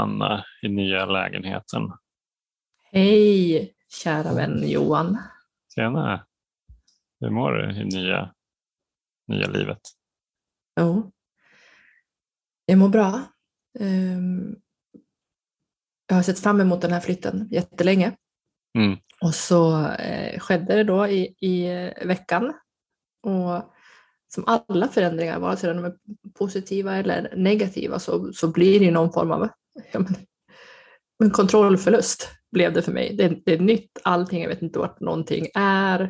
Anna i nya lägenheten. Hej, kära vän Johan. Tjena! Hur mår du i nya, nya livet? Jo, jag mår bra. Ehm, jag har sett fram emot den här flytten jättelänge. Mm. Och så eh, skedde det då i, i eh, veckan. Och som alla förändringar, vare sig de är positiva eller negativa, så, så blir det någon form av ja, men, en kontrollförlust blev det för mig. Det, det, är nytt, allting, jag vet inte vart någonting är.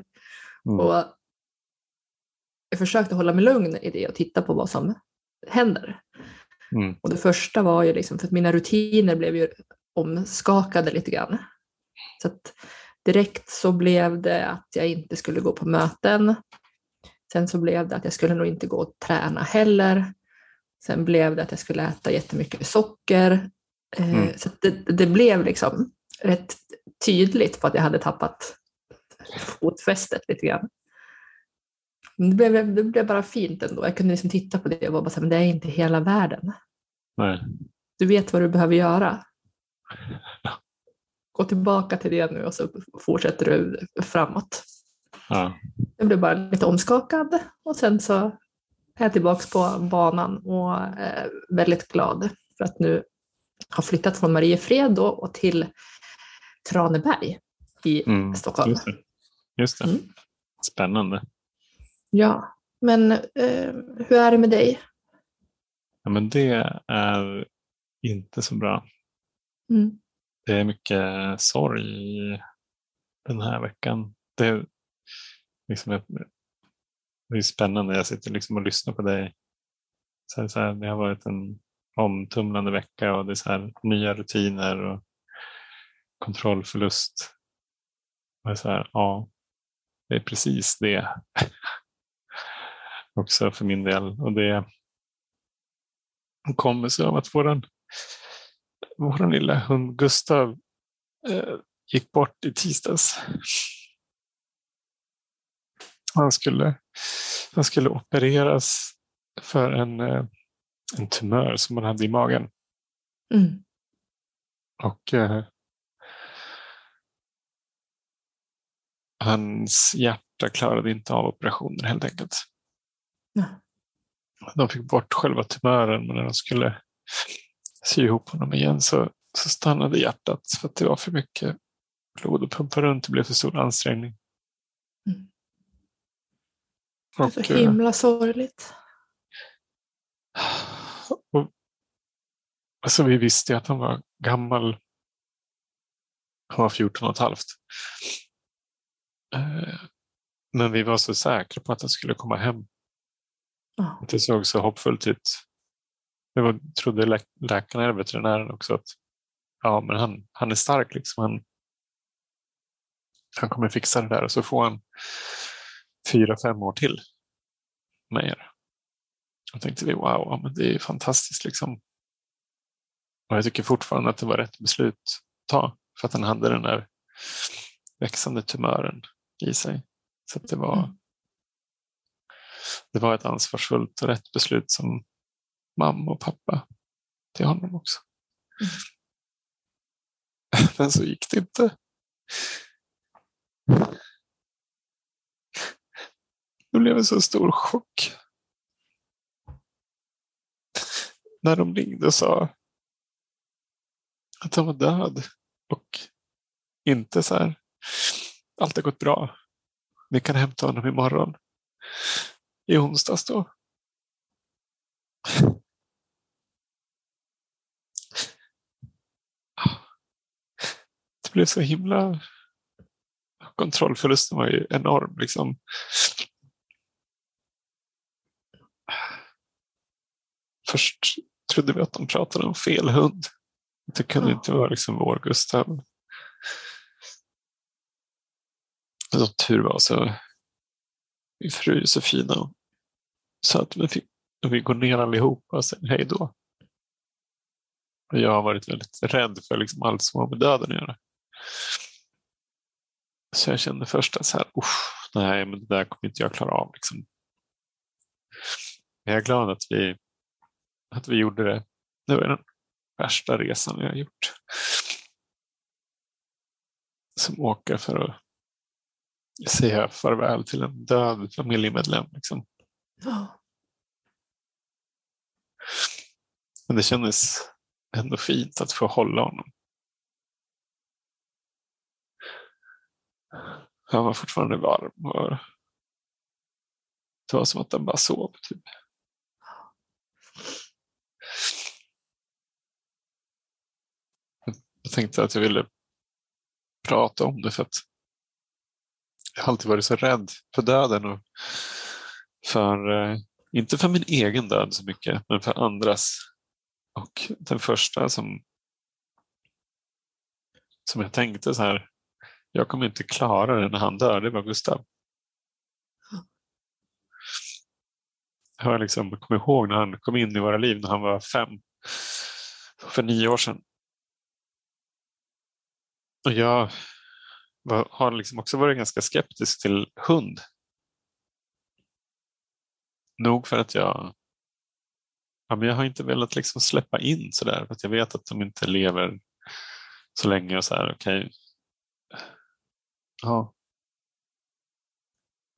Mm. Och jag försökte hålla mig lugn i det och titta på vad som händer. Mm. Och det första var ju liksom, för att mina rutiner blev ju omskakade lite grann. Så att direkt så blev det att jag inte skulle gå på möten. Sen så blev det att jag skulle nog inte gå och träna heller. Sen blev det att jag skulle äta jättemycket socker. Eh, Mm. Så det, det blev liksom rätt tydligt på att jag hade tappat fotfästet lite grann. Men Det blev, det blev bara fint ändå. Jag kunde liksom titta på det och bara här, men det är inte hela världen. Nej. Du vet vad du behöver göra. Gå tillbaka till det nu och så fortsätter du framåt. Ja. Jag blev bara lite omskakad och sen så är jag tillbaka på banan och är väldigt glad för att nu ha flyttat från Mariefred då och till Traneberg i Mm. Stockholm. Just det. Just det. Mm. Spännande. Ja, men eh, hur är det med dig? Ja, men det är inte så bra. Mm. Det är mycket sorg den här veckan. Det liksom ett, det är spännande. Jag sitter liksom och lyssnar på dig. Så här, så här, det har varit en omtumlande vecka och det är så här, nya rutiner och kontrollförlust. Och så här, ja, det är precis det. Också för min del. Och det kommer sig av att våran, våran lilla hund Gustav eh, gick bort i tisdags. Han skulle, han skulle opereras för en, eh, en tumör som han hade i magen. Mm. Och eh, hans hjärta klarade inte av operationen helt enkelt. Ja. De fick bort själva tumören men när de skulle sy ihop honom igen så, så stannade hjärtat för att det var för mycket blod att pumpa runt. Det blev för stor ansträngning. Det är Och, så eh, himla sorgligt. och, alltså vi visste ju att han var gammal. Han var 14 och ett halvt. Eh, Men vi var så säkra på att han skulle komma hem. Ja. Det såg så hoppfullt ut. Det var, trodde lä läkarna eller veterinären också att ja, men han, han är stark. Liksom. Han, han kommer fixa det där och så får han fyra, fem år till med er. Då tänkte vi wow, men det är fantastiskt. Liksom. Och jag tycker fortfarande att det var rätt beslut att ta för att han hade den där växande tumören i sig. Så det var Mm. det var ett ansvarsfullt och rätt beslut som mamma och pappa till honom också. Men så gick det inte. Det blev en så stor chock. När de ringde och sa att han var död och inte så här. Allt har gått bra. Vi kan hämta honom imorgon. I onsdags då. Det blev så himla... Kontrollförlusten var ju enorm. Liksom. Först trodde vi att de pratade om fel hund. Det kunde Ja. inte vara liksom vår Gustav. Som tur var så min fru Josefina sa att vi, fick, vi går ner allihopa och säger hej då. Och jag har varit väldigt rädd för liksom allt som har med döden att göra. Så jag kände först att så här, "Uff, nej, men det där kommer inte jag klara av. Liksom. Men jag är glad att vi, att vi gjorde det. Det var en, värsta resan jag har gjort. Som åker för att säga farväl till en död familjemedlem. Liksom. Ja. Men det kändes ändå fint att få hålla honom. Han var fortfarande varm. Och det var som att han bara sov. Typ. Jag tänkte att jag ville prata om det för att jag har alltid varit så rädd för döden. Och för, eh, inte för min egen död så mycket, men för andras. Och den första som, som jag tänkte så här, jag kommer inte klara det när han dör, det var Gustav. Jag liksom, kommer ihåg när han kom in i våra liv när han var fem, för nio år sedan. Och jag har liksom också varit ganska skeptisk till hund. Nog för att jag, ja, men jag har inte velat liksom släppa in sådär för att jag vet att de inte lever så länge och så här. Okay. Ja.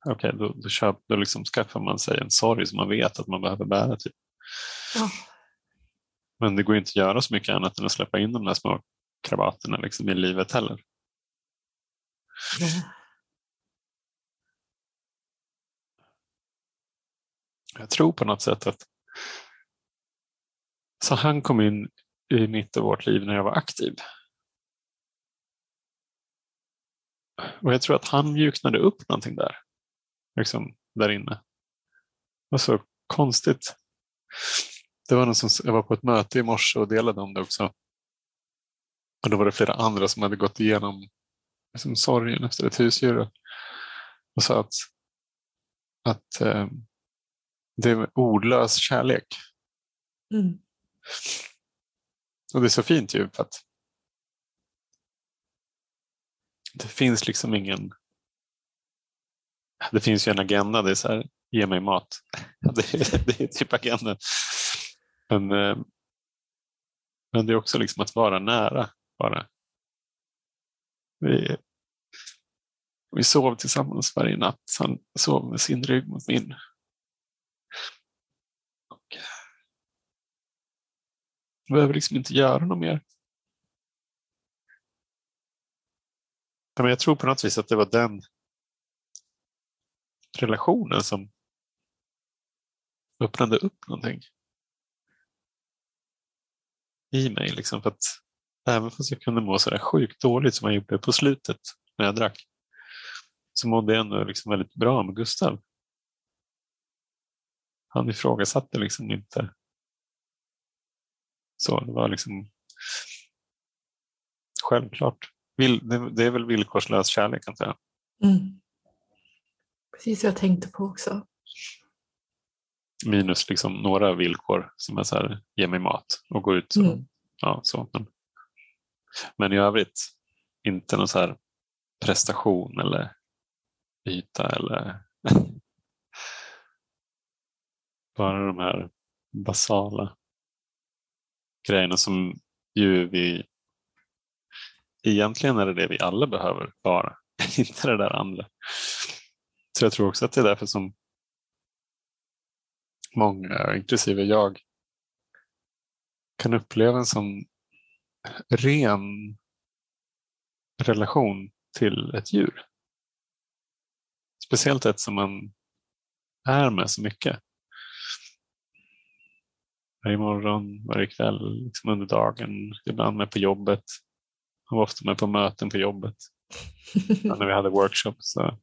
Okej, okay, då, då, köp, då liksom skaffar man sig en sorg som man vet att man behöver bära. Typ. Ja. Men det går inte att göra så mycket annat än att släppa in de där små krabaterna liksom i livet heller. Mm. Jag tror på något sätt att så han kom in i mitt och vårt liv när jag var aktiv. Och jag tror att han mjuknade upp någonting där. Liksom där inne. Det var så konstigt. Det var någon som, jag var på ett möte i morse och delade om det också. Och då var det flera andra som hade gått igenom liksom, sorgen efter ett husdjur och sa att, att eh, det är ordlös kärlek. Mm. Och det är så fint ju för att det finns liksom ingen det finns ju en agenda, det är så här, ge mig mat. Det är, det är typ agendan. Men, eh, men det är också liksom att vara nära bara. Vi, vi sov tillsammans varje natt. Han sov med sin rygg mot min. Och jag behöver liksom inte göra något mer. Men jag tror på något vis att det var den relationen som öppnade upp någonting i mig. Liksom, för att även fast jag kunde må sådär sjukt dåligt som jag gjorde på slutet när jag drack så mådde jag ändå liksom väldigt bra med Gustav. Han ifrågasatte liksom inte. Så det var liksom självklart. Det är väl villkorslös kärlek antar jag. Mm. Precis vad jag tänkte på också. Minus liksom några villkor som är så här, ge mig mat och gå ut. Så, Mm. ja, så. Men, men i övrigt inte någon så här prestation eller yta eller bara de här basala grejerna som ju vi egentligen är det det vi alla behöver bara, inte det där andra. Så jag tror också att det är därför som många, inklusive jag, kan uppleva en sån ren relation till ett djur. Speciellt ett som man är med så mycket. Varje morgon, varje kväll, liksom under dagen, ibland med på jobbet. Jag var ofta med på möten på jobbet. Ja, när vi hade workshops. Så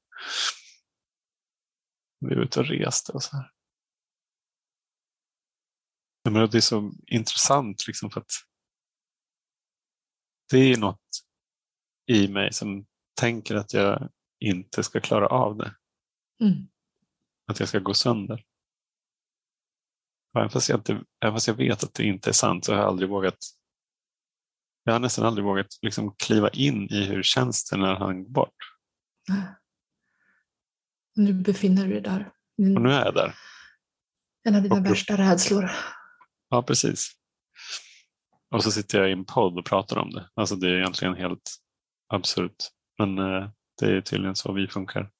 vi var ute och reste och så här. Men det är så intressant liksom för att det är något i mig som tänker att jag inte ska klara av det. Mm. Att jag ska gå sönder. Även fast, jag inte, även fast jag vet att det inte är sant så har jag aldrig vågat jag har nästan aldrig vågat liksom kliva in i hur känns det när han går bort. Nu befinner du dig där. Och nu är jag där. En av dina Och- värsta rädslor. Ja, precis. Och så sitter jag i en podd och pratar om det. Alltså det är egentligen helt absurt. Men eh, det är tydligen så vi funkar.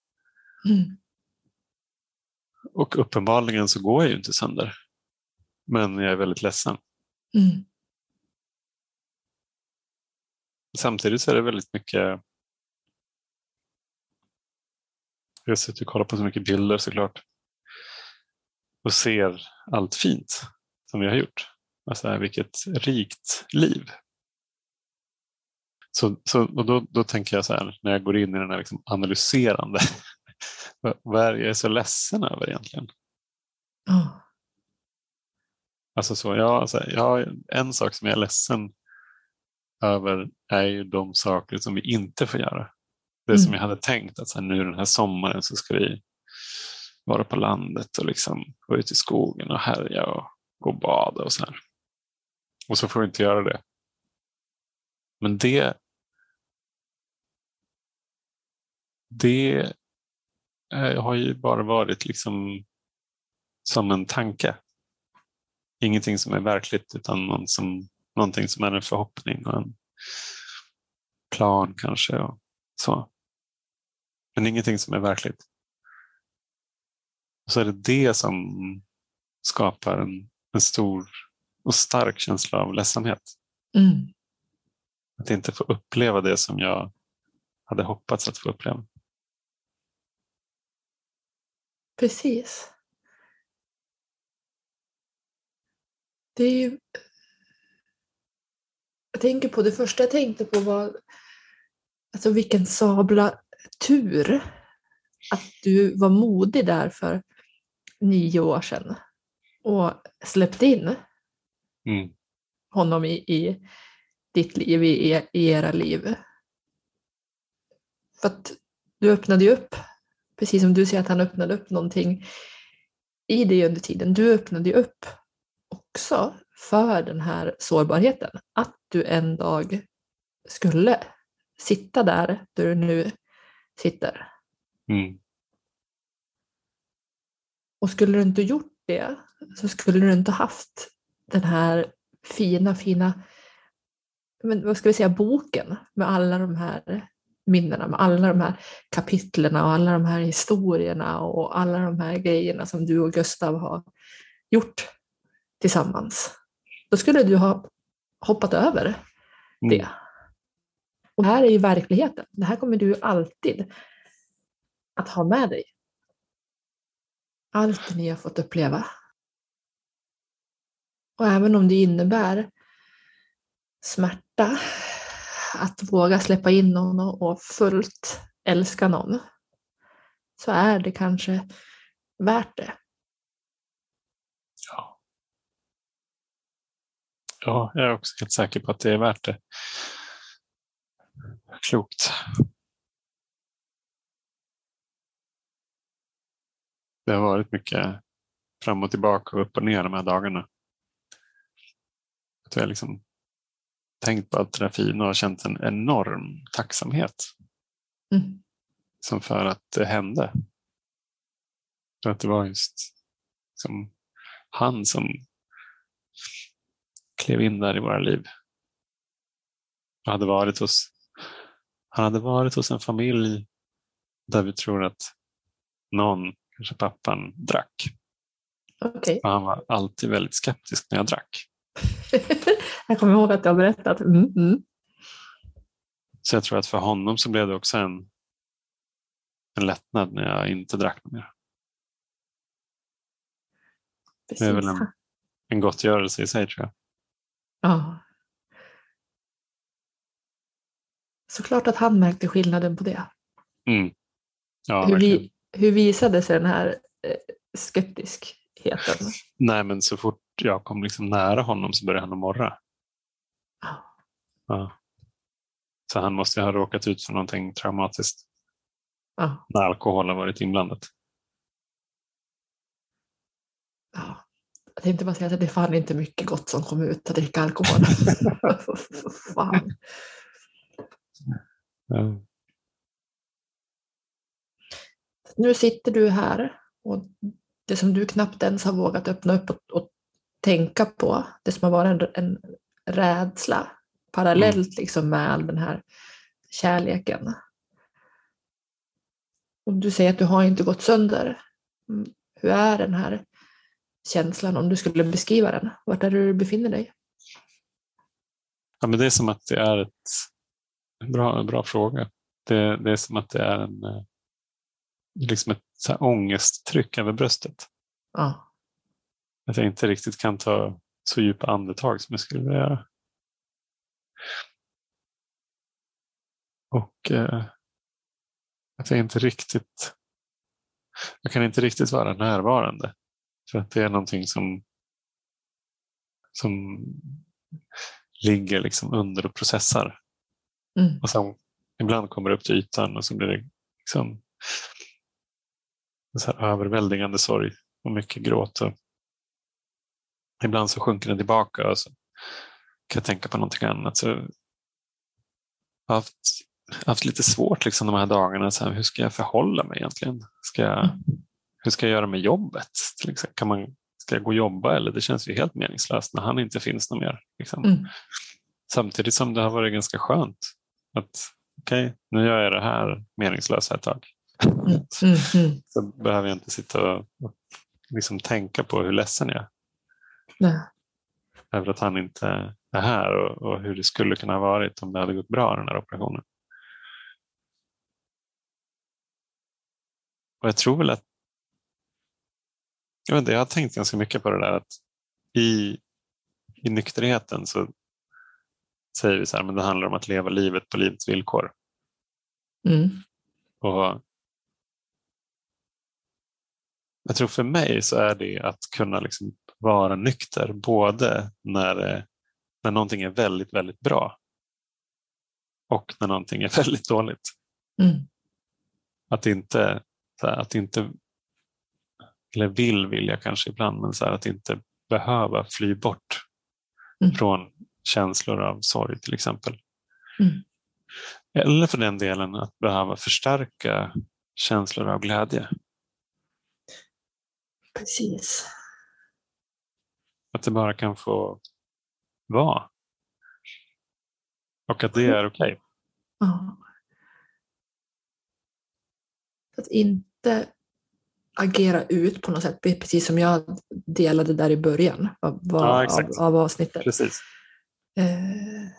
Mm. Och uppenbarligen så går jag ju inte sönder. Men jag är väldigt ledsen. Mm. Samtidigt så är det väldigt mycket Jag sitter och kollar på så mycket bilder såklart. Och ser allt fint som vi har gjort. Alltså vilket rikt liv. Så, så, och då, då tänker jag så här, när jag går in i den här liksom analyserande. vad är jag så ledsen över egentligen? Oh. Alltså så, ja, alltså, ja, en sak som jag är ledsen över är ju de saker som vi inte får göra. Det mm. som jag hade tänkt att så här, nu den här sommaren så ska vi vara på landet och liksom gå ut i skogen och härja och gå och bada och så här. Och så får vi inte göra det. Men det det eh, har ju bara varit liksom som en tanke. Ingenting som är verkligt utan någon som, någonting som är en förhoppning och en plan kanske. Och så. Men ingenting som är verkligt. Och så är det det som skapar en, en stor och stark känsla av ledsamhet. Mm. Att inte få uppleva det som jag hade hoppats att få uppleva. Precis. Det är ju... Jag tänker på det första jag tänkte på var alltså vilken sabla tur att du var modig där för nio år sedan och släppte in mm. honom i, i ditt liv, i, i era liv. För att du öppnade ju upp, precis som du säger att han öppnade upp någonting i dig under tiden. Du öppnade ju upp också för den här sårbarheten. Att du en dag skulle sitta där, där du nu sitter. Mm. Och skulle du inte gjort det så skulle du inte haft den här fina, fina men vad ska vi säga, boken med alla de här minnena, med alla de här kapitlerna och alla de här historierna och alla de här grejerna som du och Gustav har gjort tillsammans. Då skulle du ha hoppat över mm. det. Och det här är ju verkligheten. Det här kommer du alltid att ha med dig. Allt ni har fått uppleva. Och även om det innebär smärta att våga släppa in någon och fullt älska någon så är det kanske värt det. Ja. Ja, jag är också helt säker på att det är värt det. Klokt. Det har varit mycket fram och tillbaka och upp och ner de här dagarna jag har liksom tänkt på allt det där fina och känt en enorm tacksamhet. Mm. Som för att det hände. För att det var just som han som klev in där i våra liv. Och hade varit hos, han hade varit hos en familj där vi tror att någon kanske pappan drack. Okay. Han var alltid väldigt skeptisk när jag drack. jag kommer ihåg att du har berättat. Mm, mm. Så jag tror att för honom så blev det också en, en lättnad när jag inte drack mer. Precis. Det är väl en, en gottgörelse i sig tror jag. Ja. Såklart att han märkte skillnaden på det. Mm. Ja, hur, vi, hur visade sig den här eh, skeptiskheten? Nej, men så fort jag kom liksom nära honom så började han att morra. Ja. Ja. Så han måste ha råkat ut för någonting traumatiskt Ja. när alkohol har varit inblandat. Ja. Jag tänkte bara säga att det är fan inte mycket gott som kommer ut att dricka alkohol. fan. Ja. Nu sitter du här och det som du knappt ens har vågat öppna upp och, och tänka på, det som har varit en, en rädsla parallellt liksom med den här kärleken. Och du säger att du har inte gått sönder. Mm, Hur är den här känslan om du skulle beskriva den? Vart är du befinner dig? Ja, men det är som att det är ett bra, bra fråga. Det, det är som att det är en, eh, liksom ett så här ångesttryck över bröstet. Ja. Att jag inte riktigt kan ta så djupa andetag som jag skulle vilja göra. Och eh, att jag inte riktigt jag kan inte riktigt vara närvarande. För att det är någonting som, som ligger liksom under och processar. Mm. Och sen ibland kommer upp till ytan och så blir det liksom en så här överväldigande sorg och mycket gråt. Och ibland så sjunker den tillbaka och så kan jag tänka på någonting annat. Så jag har haft, haft lite svårt liksom de här dagarna. Så här, hur ska jag förhålla mig egentligen? Ska jag, Mm. hur ska jag göra med jobbet? Till exempel? Kan man, ska jag gå och jobba eller det känns ju helt meningslöst när han inte finns någon mer. Liksom. Mm. Samtidigt som det har varit ganska skönt att okej, nu gör jag det här meningslösa ett tag. Mm. Mm. Mm. Så behöver jag inte sitta och liksom tänka på hur ledsen jag är Nej. över att han inte är här och, och hur det skulle kunna ha varit om det hade gått bra den här operationen. Och jag tror väl att jag, vet inte, jag har tänkt ganska mycket på det där att i, i nykterheten så säger vi så här, men det handlar om att leva livet på livets villkor. Mm. Och jag tror för mig så är det att kunna liksom vara nykter både när, det- när någonting är väldigt, väldigt bra och när någonting är väldigt dåligt. Mm. Att inte, att inte eller vill vilja kanske ibland, men så här, att inte behöva fly bort Mm. från känslor av sorg till exempel. Mm. Eller för den delen att behöva förstärka känslor av glädje. Precis. Att det bara kan få vara. Och att det är okej. Ja. Att inte agera ut på något sätt, precis som jag delade där i början av, Ja, av, av avsnittet. Precis. Eh,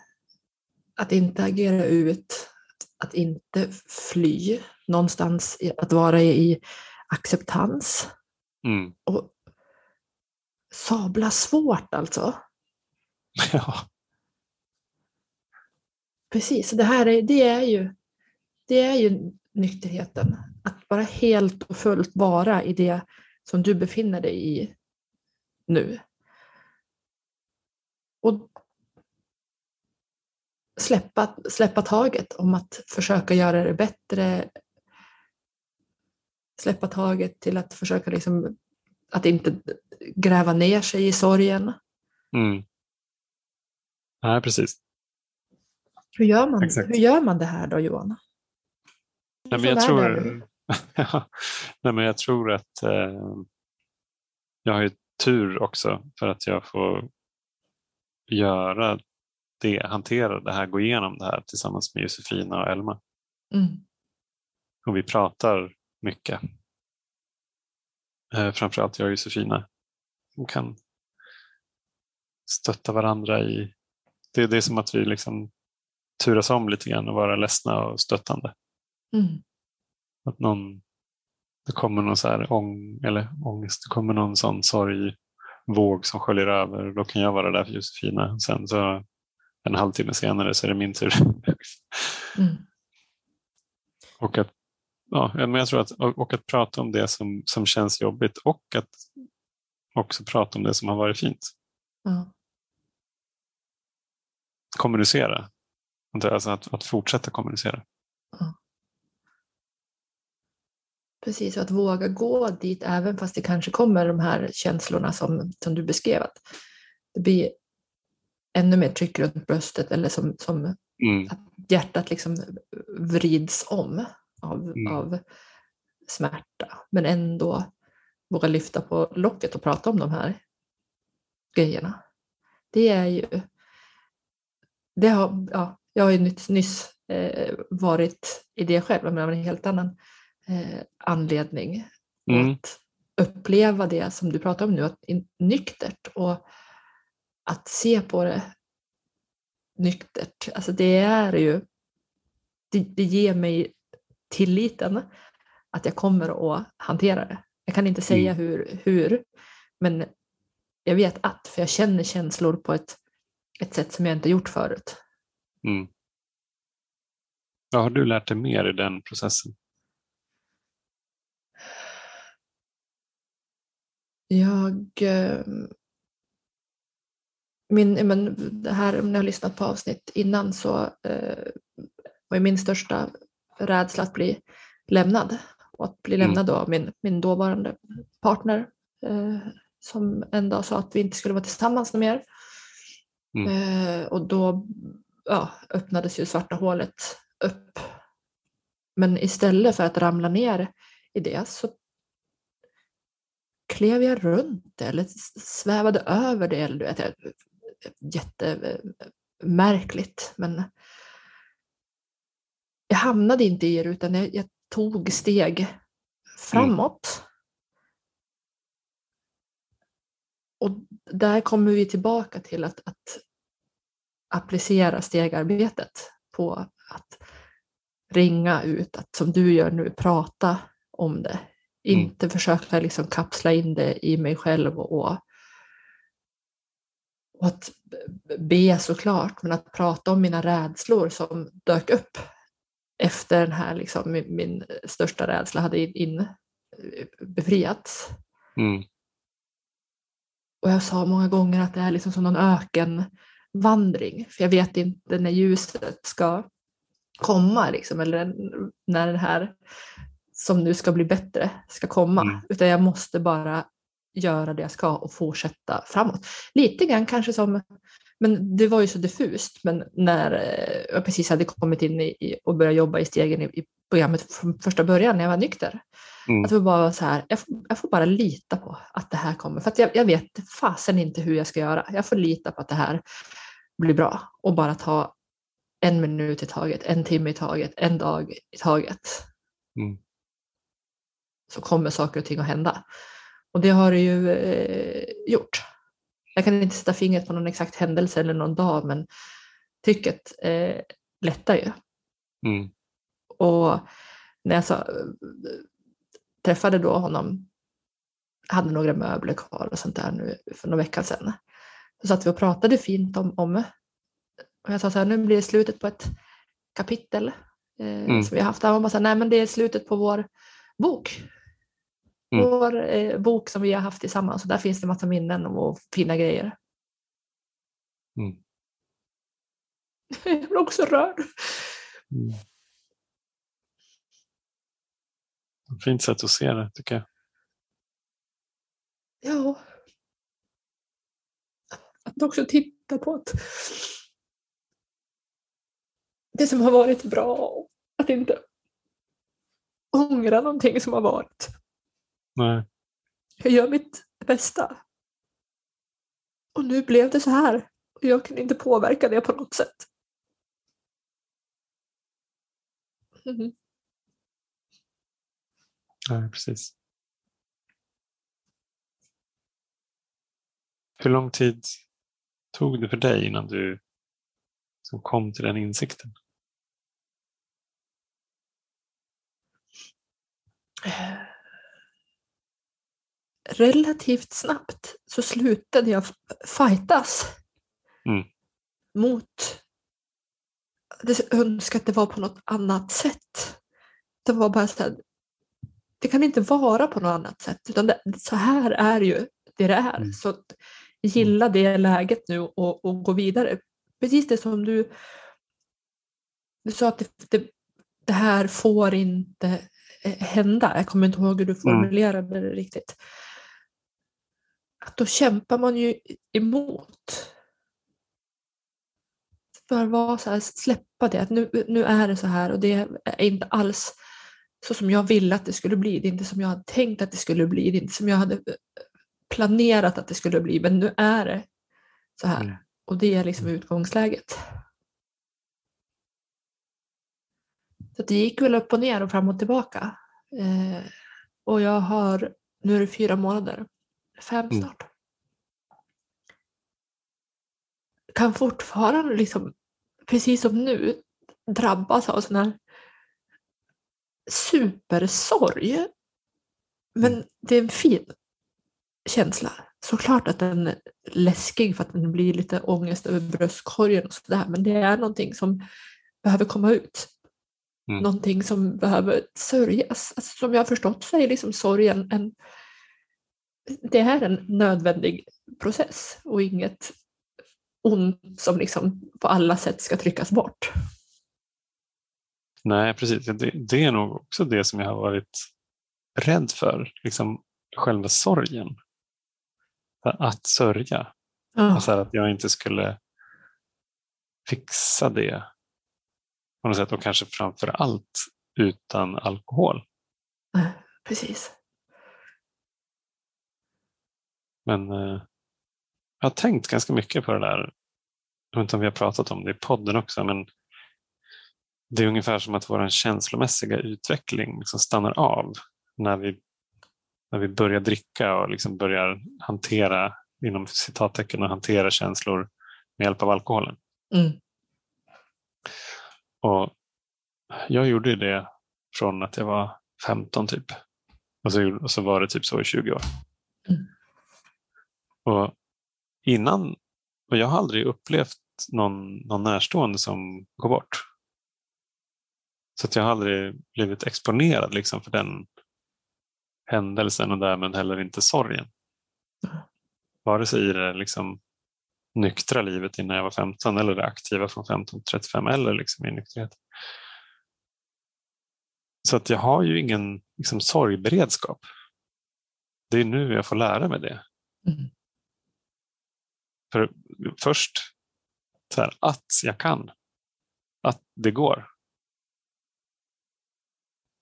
att inte agera ut, att inte fly någonstans, att vara i acceptans. Mm. Och sabla svårt alltså. Ja. Precis, det här är, det är, ju, det är ju nykterheten. Att bara helt och fullt vara i det som du befinner dig i nu. Och släppa, släppa taget om att försöka göra det bättre. Släppa taget till att försöka liksom, att inte gräva ner sig i sorgen. Mm. Nej, precis. Hur gör man, Exakt. hur gör man det här då Johan? Nej, men jag, tror. Nej, men jag tror att eh, jag har ju tur också för att jag får göra det, hantera det här, gå igenom det här tillsammans med Josefina och Elma. Mm. Och vi pratar mycket. Eh, framförallt jag och Josefina som kan stötta varandra i... Det, det är som att vi liksom turas om lite grann och vara ledsna och stöttande. Mm. Att någon, det kommer någon så här ång, eller ångest, det kommer någon sån sorgvåg som sköljer över. Då kan jag vara där för Josefina. Sen så en halvtimme senare så är det min tur. Mm. och, att, ja, men jag tror att, och, att prata om det som, som känns jobbigt och att också prata om det som har varit fint. Ja. Kommunicera. Alltså att, att fortsätta kommunicera. Precis, och att våga gå dit även fast det kanske kommer de här känslorna som, som du beskrev. Att det blir ännu mer tryck runt bröstet eller som, som Mm. att hjärtat liksom vrids om av, Mm. av smärta. Men ändå våga lyfta på locket och prata om de här grejerna. Det är ju det har, ja, jag har ju nyss, nyss eh, varit i det själv, men av en helt annan eh, anledning. Mm. Att uppleva det som du pratar om nu, att nyktert och att se på det nyktert. Alltså det är ju, det, det ger mig tilliten att jag kommer att hantera det. Jag kan inte säga hur, hur, men jag vet att, för jag känner känslor på ett, ett sätt som jag inte gjort förut. Mm. Vad har du lärt dig mer i den processen? Jag... eh, Min, men det här, när jag har lyssnat på avsnitt innan så eh, var min största rädsla att bli lämnad. Och att bli Mm. lämnad då av min, min dåvarande partner eh, som en dag sa att vi inte skulle vara tillsammans mer. Mm. Eh, och då ja, öppnades ju svarta hålet upp. Men istället för att ramla ner i det så klev jag runt det eller svävade över det. Eller, du vet, jättemärkligt. Men jag hamnade inte i det utan jag, jag tog steg framåt. Och där kommer vi tillbaka till att, att applicera stegarbetet på att ringa ut, att som du gör nu, prata om det. Inte försöka liksom kapsla in det i mig själv och, och att be såklart, men att prata om mina rädslor som dök upp efter den här, liksom, min, min största rädsla hade in, in, befriats. Mm. Och jag sa många gånger att det är liksom som någon ökenvandring, för jag vet inte när ljuset ska komma, liksom, eller när det här som nu ska bli bättre ska komma, Mm. utan jag måste bara göra det jag ska och fortsätta framåt. Lite grann kanske som, men det var ju så diffust, men när eh, jag precis hade kommit in i, och börjat jobba i stegen i, i programmet från första början när jag var nykter, Mm. att var bara så här, jag, får- jag får bara lita på att det här kommer. För jag, jag vet fasen inte hur jag ska göra. Jag får lita på att det här blir bra och bara ta en minut i taget, en timme i taget, en dag i taget. Mm. Så kommer saker och ting att hända. Och det har det ju eh, gjort. Jag kan inte sätta fingret på någon exakt händelse eller någon dag, men trycket eh, lättar ju. Mm. Och när jag så, träffade då honom, hade några möbler kvar och sånt där nu för några veckor sedan. Så satt vi och pratade fint om, om och jag sa så här, nu blir det slutet på ett kapitel eh, Mm. som vi har haft. Han bara så här, nej men det är slutet på vår bok. Mm. Vår eh, bok som vi har haft tillsammans. Och där finns det massa minnen och fina grejer. Mm. Jag blir också rörd. Mm. Fint sätt att se det tycker jag. Ja. Att också titta på att det som har varit bra, att inte ångra någonting som har varit. Nej. Jag gör mitt bästa. Och nu blev det så här. Och jag kan inte påverka det på något sätt. Mhm. Nej, precis. Hur lång tid tog det för dig innan du som kom till den insikten? Relativt snabbt så slutade jag fightas Mm. mot det önskar att det var på något annat sätt. Det var bara så här, det kan inte vara på något annat sätt, utan det, så här är ju det det är. Mm. Så gilla det läget nu och, och gå vidare. Precis det som du, du sa att det, det, det här får inte eh, hända. Jag kommer inte ihåg hur du formulerade det riktigt att då kämpar man ju emot. För vara så här, släppa det, att nu, nu är det så här och det är inte alls så som jag ville att det skulle bli. Det är inte som jag hade tänkt att det skulle bli. Det är inte som jag hade eh, planerat att det skulle bli, men nu är det så här. Mm. Och det är liksom utgångsläget. Så det gick väl upp och ner och fram och tillbaka. Eh, och jag har, nu är det fyra månader fem Mm. snart. Kan fortfarande liksom, precis som nu, drabbas av sån här supersorg. Men Mm. det är en fin känsla. Såklart att den är läskig för att den blir lite ångest över bröstkorgen och sådär. Men det är någonting som behöver komma ut. Mm. Någonting som behöver sörjas. Alltså, som jag har förstått så är liksom sorgen en, det är en nödvändig process och inget ont som liksom på alla sätt ska tryckas bort. Nej, precis. Det, det är nog också det som jag har varit rädd för. Liksom själva sorgen. Att sörja. Ja, Alltså att jag inte skulle fixa det på något sätt och kanske framför allt utan alkohol. precis. Men eh, jag har tänkt ganska mycket på det där. Jag vet inte om vi har pratat om det i podden också, men det är ungefär som att vår känslomässiga utveckling liksom stannar av när vi, när vi börjar dricka och liksom börjar hantera, inom citattecken, och hantera känslor med hjälp av alkoholen. Mm. Och jag gjorde ju det från att jag var 15 typ. Och så, och så var det typ så i 20 år. Mm. Och innan, och jag har aldrig upplevt någon, någon närstående som går bort. Så att jag har aldrig blivit exponerad liksom för den händelsen och därmed heller inte sorgen. Vare sig i det liksom nyktra livet innan jag var 15 eller det aktiva från 15 till 35 eller liksom i nykterhet. Så att jag har ju ingen liksom, sorgberedskap. Det är nu jag får lära mig det. Mm. För först så här, att jag kan. Att det går.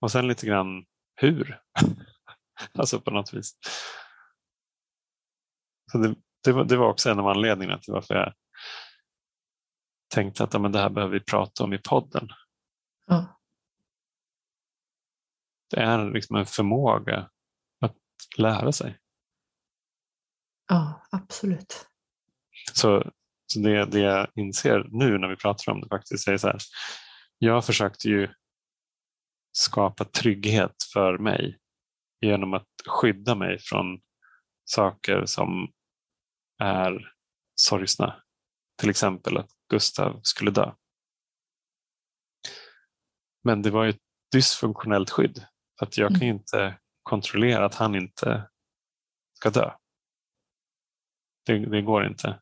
Och sen lite grann hur. alltså på något vis. Så det, det, var, det var också en av anledningarna till varför jag tänkte att ja, men det här behöver vi prata om i podden. Ja. Det är liksom en förmåga att lära sig. ja, absolut. Så, så det, det jag inser nu när vi pratar om det faktiskt är så här. Jag försökte ju skapa trygghet för mig genom att skydda mig från saker som är sorgsna. Till exempel att Gustav skulle dö. Men det var ju ett dysfunktionellt skydd. För att jag kan ju inte kontrollera att han inte ska dö. Det, det går inte.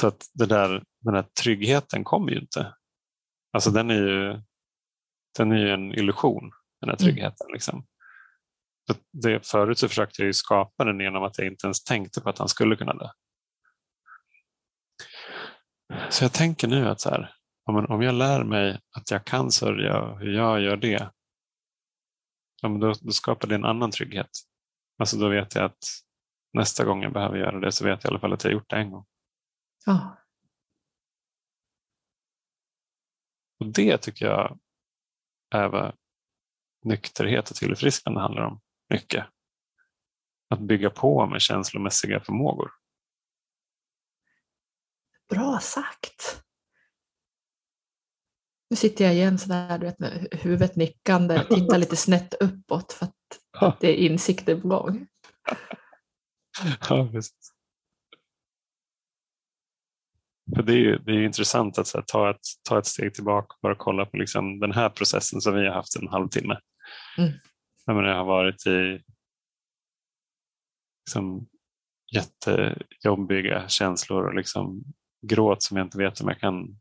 Så att det där, den här tryggheten kommer ju inte. Alltså den är ju, den är ju en illusion, den här tryggheten. Liksom. Så det, förut så försökte jag ju skapa den genom att jag inte ens tänkte på att han skulle kunna dö. Så jag tänker nu att så här, om, jag lär mig att jag kan sörja och hur jag gör det, då, då skapar det en annan trygghet. Alltså då vet jag att nästa gång jag behöver göra det så vet jag i alla fall att jag gjort det en gång. Ja, Och det tycker jag är vad nykterhet och tillfrisknande handlar om mycket. Att bygga på med känslomässiga förmågor. bra sagt. Nu sitter jag igen sådär, du vet, med huvudet nickande, tittar lite snett uppåt för att det är insikter på gång. Ja, visst. För det är ju det är intressant att här, ta, ett, ta ett steg tillbaka och bara kolla på liksom, den här processen som vi har haft en halvtimme. Mm. Jag, menar, jag har varit i liksom, jättejobbiga känslor och liksom, gråt som jag inte vet om jag kan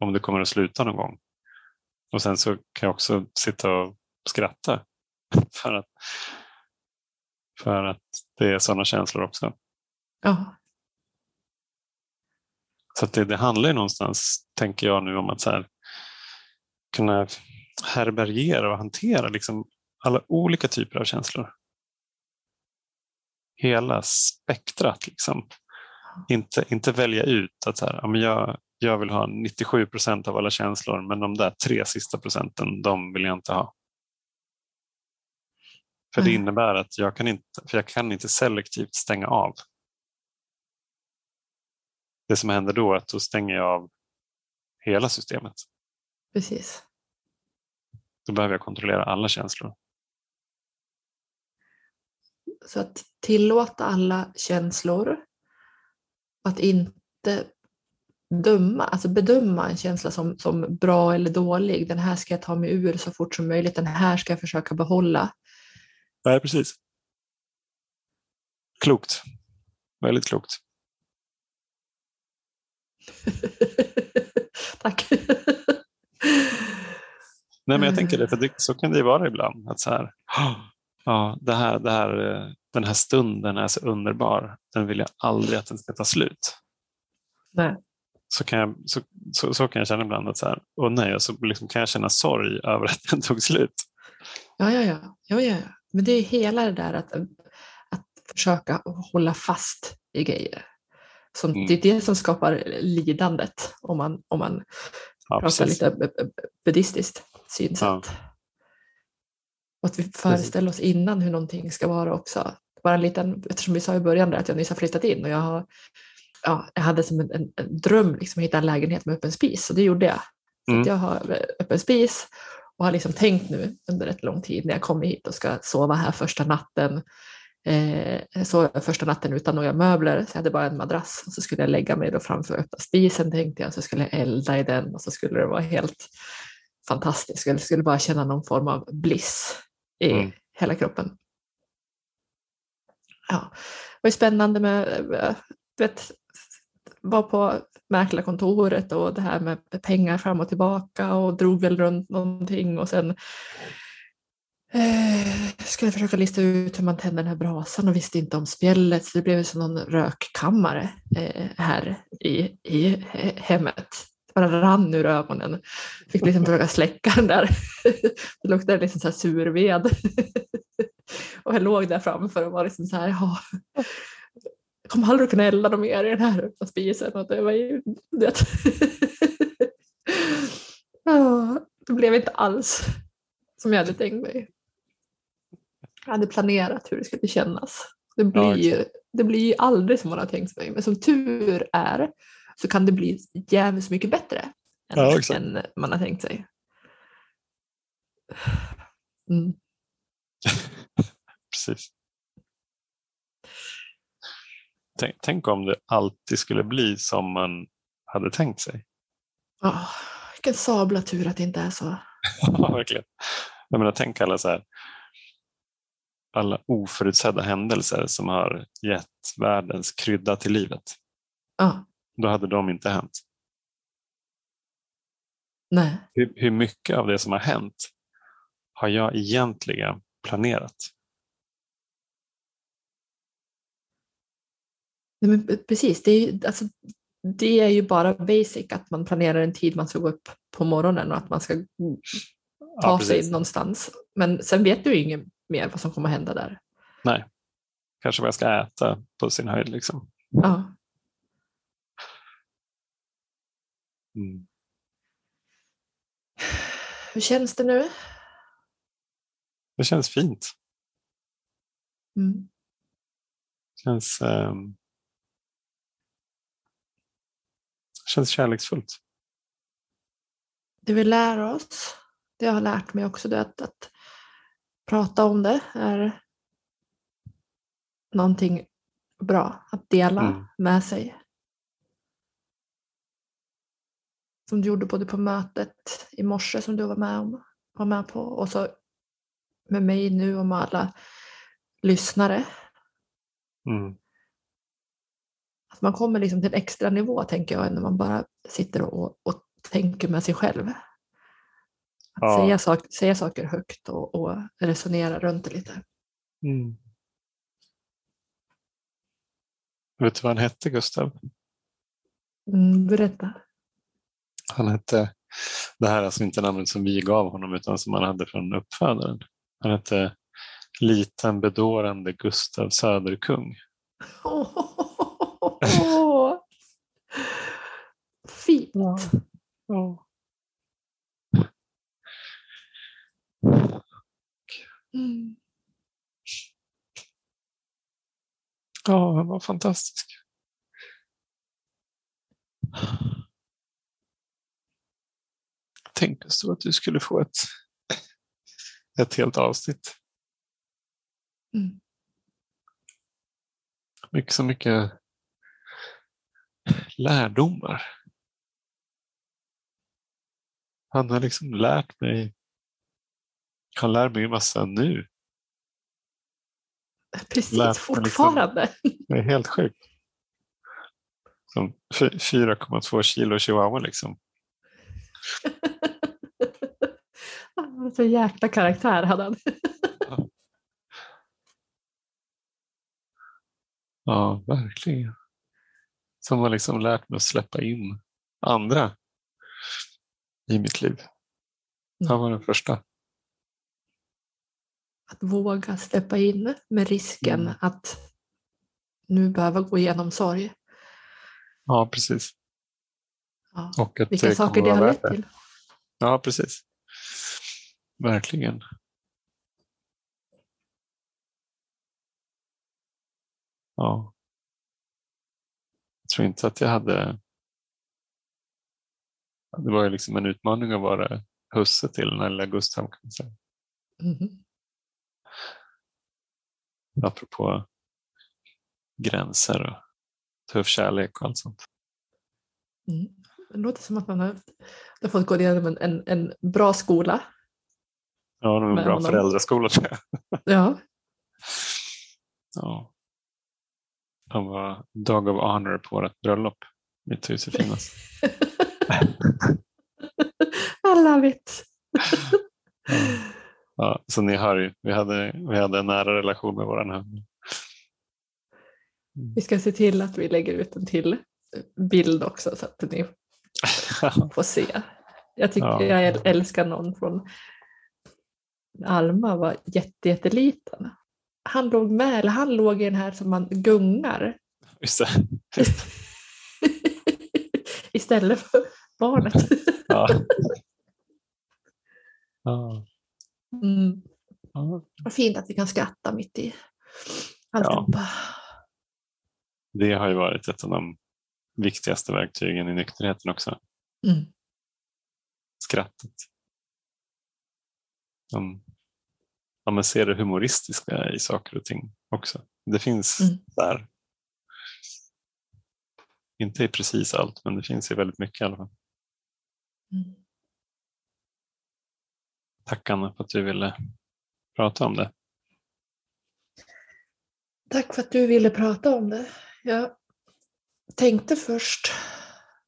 om det kommer att sluta någon gång. Och sen så kan jag också sitta och skratta för att, för att det är sådana känslor också. Ja, Så att det, det handlar ju någonstans, tänker jag nu, om att så här, kunna härbärgera och hantera liksom alla olika typer av känslor. Hela spektrat. Liksom. Inte, inte välja ut att så här, ja, men jag, jag vill ha 97 procent av alla känslor men de där tre sista procenten, de vill jag inte ha. För det Mm. innebär att jag kan inte, för jag kan inte selektivt stänga av. Det som händer då är att då stänger jag av hela systemet. Precis. Då behöver jag kontrollera alla känslor. Så att tillåta alla känslor. Att inte döma, alltså bedöma en känsla som, som bra eller dålig. Den här ska jag ta mig ur så fort som möjligt. Den här ska jag försöka behålla. Nej, precis. Klokt. Väldigt klokt. Tack. Nej, men jag tänker det, för det, så kan det ju vara ibland. Att så här, ja, det här, det här, eh, den här stunden är så underbar. Den vill jag aldrig att den ska ta slut. Nej. Så kan jag, så, så, så kan jag känna ibland att så här, åh nej, och så liksom kan jag känna sorg över att den tog slut. Ja, ja, ja. ja, ja, ja. Men det är hela det där att, att försöka hålla fast i grejer. Som, Mm. Det är det som skapar lidandet om man, om man Ja, pratar precis. lite bu- bu- buddhistiskt synsätt. Och att vi föreställer oss innan hur någonting ska vara också. Bara en liten, eftersom vi sa i början där att jag nyss har flyttat in och jag, har, ja, jag hade som en, en, en dröm liksom, att hitta en lägenhet med öppen spis och det gjorde jag. Så Mm. jag har eh, öppen spis och har liksom tänkt nu under rätt lång tid när jag kommer hit och ska sova här första natten. Eh, jag sov första natten utan några möbler, så jag hade bara en madrass. Och så skulle jag lägga mig då framför öppna spisen tänkte jag, så skulle jag elda i den och så skulle det vara helt fantastiskt. Jag skulle bara känna någon form av bliss i Mm. hela kroppen. Ja, det var spännande med, eh, vet, var på mäklarkontoret och det här med pengar fram och tillbaka och drog väl runt någonting och sen eh, skulle försöka lista ut hur man tänder den här brasan och visste inte om spjället så det blev som någon rökkammare eh, här i, i eh, hemmet. Det bara rann ur ögonen. Fick liksom försöka släcka den där. Det luktade liksom så här surved. Och jag låg där framför och var liksom så här, ja, jag kommer aldrig kunna elda något mer i den här öppna spisen. Och det var ju, det. Ja, det blev inte alls som jag hade tänkt mig. Jag hade planerat hur det skulle kännas. Det blir, Ja, ju, det blir ju aldrig som man har tänkt sig. Men som tur är så kan det bli jävligt mycket bättre än, Ja, än man har tänkt sig. Mm. Precis. Tänk, tänk om det alltid skulle bli som man hade tänkt sig. Oh, vilken sabla tur att det inte är så. Ja, verkligen. Jag menar, tänk alla, så här, alla oförutsedda händelser som har gett världens krydda till livet. Ja, Då hade de inte hänt. nej. Hur, hur mycket av det som har hänt har jag egentligen planerat? Nej, men precis, det är, ju, alltså, det är ju bara basic att man planerar en tid man ska gå upp på morgonen och att man ska ta Ja, sig någonstans. Men sen vet du ju inget mer vad som kommer hända där. Nej. Kanske vad jag ska äta på sin höjd. Liksom. Ja. Mm. Hur känns det nu? Det känns fint. Mm. känns, ehm, känns kärleksfullt. Det vi lär oss, det jag har lärt mig också, det är att, att prata om det är någonting bra att dela Mm. med sig. Som du gjorde både på mötet i morse som du var med, om, var med på och så med mig nu och med alla lyssnare. Mm. Att man kommer liksom till en extra nivå tänker jag när man bara sitter och, och tänker med sig själv. Ja. säga, sak, säga saker högt och, och resonera runt det lite. Mm. Vet du vad han hette, Gustav? Mm, berätta. Han hette, det här är alltså inte namnet som vi gav honom utan som han hade från uppfödaren. Han hette Liten bedårande Gustav Söderkung. Åh, fint. Fint. Ja. Mm. ja, han var fantastisk. Tänk oss då att du skulle få ett, ett helt avsnitt. Mm. Mycket så mycket lärdomar. Han har liksom lärt mig. Han lär mig massa nu. Precis, mig liksom- fortfarande. Det är helt sjukt. Som fy- 4,2 kilo chihuahua liksom. Så jäkla karaktär hade han. Ja, verkligen. Som har liksom lärt mig att släppa in andra i mitt liv. Han var den första. Att våga släppa in med risken Mm. att nu behöva gå igenom sorg. Ja, precis. Ja. Och att Vilka det saker det har lett till. Ja, precis. Verkligen. Ja. Jag tror inte att jag hade... Det var ju liksom en utmaning att vara husse till den här lilla Gustav kan man säga. Mhm. Apropå gränser och tuff kärlek och allt sånt. Mm. Det låter som att man har, har fått gå igenom en, en, en bra skola. Ja, det var en bra honom. föräldraskola tror jag. Ja. Ja. Han var Dog of Honor på vårt bröllop. Mitt hus i love it. Ja, så ni hör ju, vi hade, vi hade en nära relation med våran hund. Vi ska se till att vi lägger ut en till bild också så att ni får se. Jag tycker Ja. jag äl- älskar någon från Alma var jätte, jätteliten. Han låg med, eller han låg i den här som man gungar istället för barnet. Ja. Ja. Mm. Ja. Vad fint att vi kan skratta mitt i alltihopa. Det har ju varit ett av de viktigaste verktygen i nykterheten också. Mm. Skrattet. Som, ja, man ser det humoristiska i saker och ting också. Det finns Mm. där. Inte i precis allt, men det finns i väldigt mycket i alla fall. Mm. Tack Anna för att du ville prata om det. Tack för att du ville prata om det. Jag tänkte först,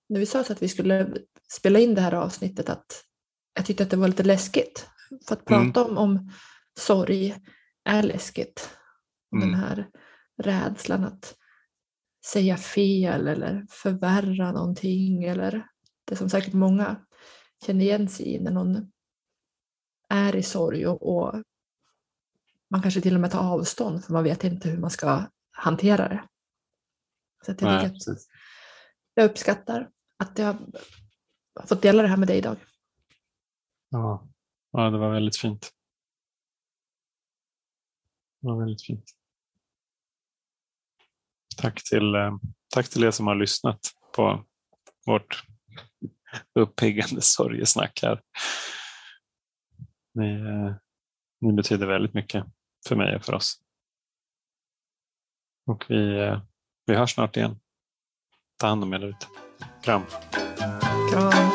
när vi sa att vi skulle spela in det här avsnittet, att jag tyckte att det var lite läskigt. För att Mm. prata om, om sorg är läskigt. Och Den Mm. här rädslan att säga fel eller förvärra någonting. Eller det som säkert många känner igen sig i när någon är i sorg och, och man kanske till och med tar avstånd för man vet inte hur man ska hantera det. Så jag, Nej, att jag uppskattar att jag har fått dela det här med dig idag. Ja. ja, det var väldigt fint. Det var väldigt fint. Tack till, eh, tack till er som har lyssnat på vårt uppiggande sorgesnack här. Ni, ni eh, betyder väldigt mycket för mig och för oss. Och vi, eh, vi hörs snart igen. Ta hand om er där ute. Kram. Kram.